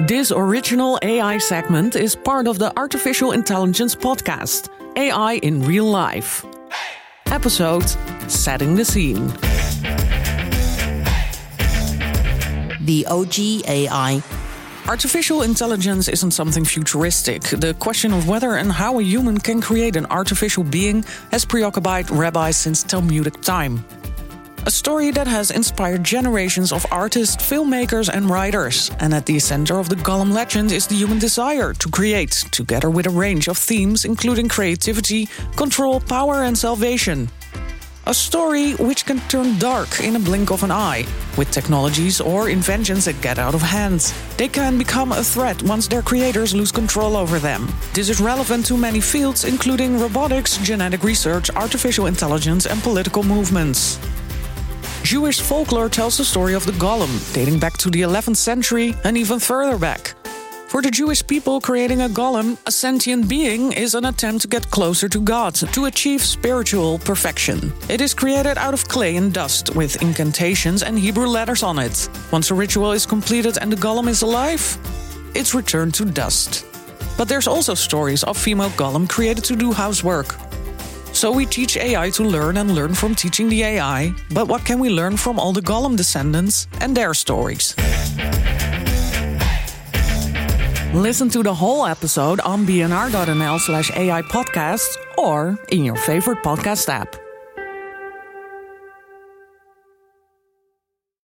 This original AI segment is part of the Artificial Intelligence podcast, AI in Real Life. Episode Setting the Scene. The OG AI. Artificial intelligence isn't something futuristic. The question of whether and how a human can create an artificial being has preoccupied rabbis since Talmudic time. A story that has inspired generations of artists, filmmakers, and writers. And at the center of the Golem legend is the human desire to create, together with a range of themes including creativity, control, power, and salvation. A story which can turn dark in a blink of an eye, with technologies or inventions that get out of hand. They can become a threat once their creators lose control over them. This is relevant to many fields, including robotics, genetic research, artificial intelligence, and political movements. Jewish folklore tells the story of the golem, dating back to the 11th century and even further back. For the Jewish people, creating a golem, a sentient being, is an attempt to get closer to God, to achieve spiritual perfection. It is created out of clay and dust, with incantations and Hebrew letters on it. Once a ritual is completed and the golem is alive, it's returned to dust. But there's also stories of female golem created to do housework, so we teach AI to learn and learn from teaching the AI. But what can we learn from all the Golem descendants and their stories? Listen to the whole episode on bnr.nl slash AI podcasts or in your favorite podcast app.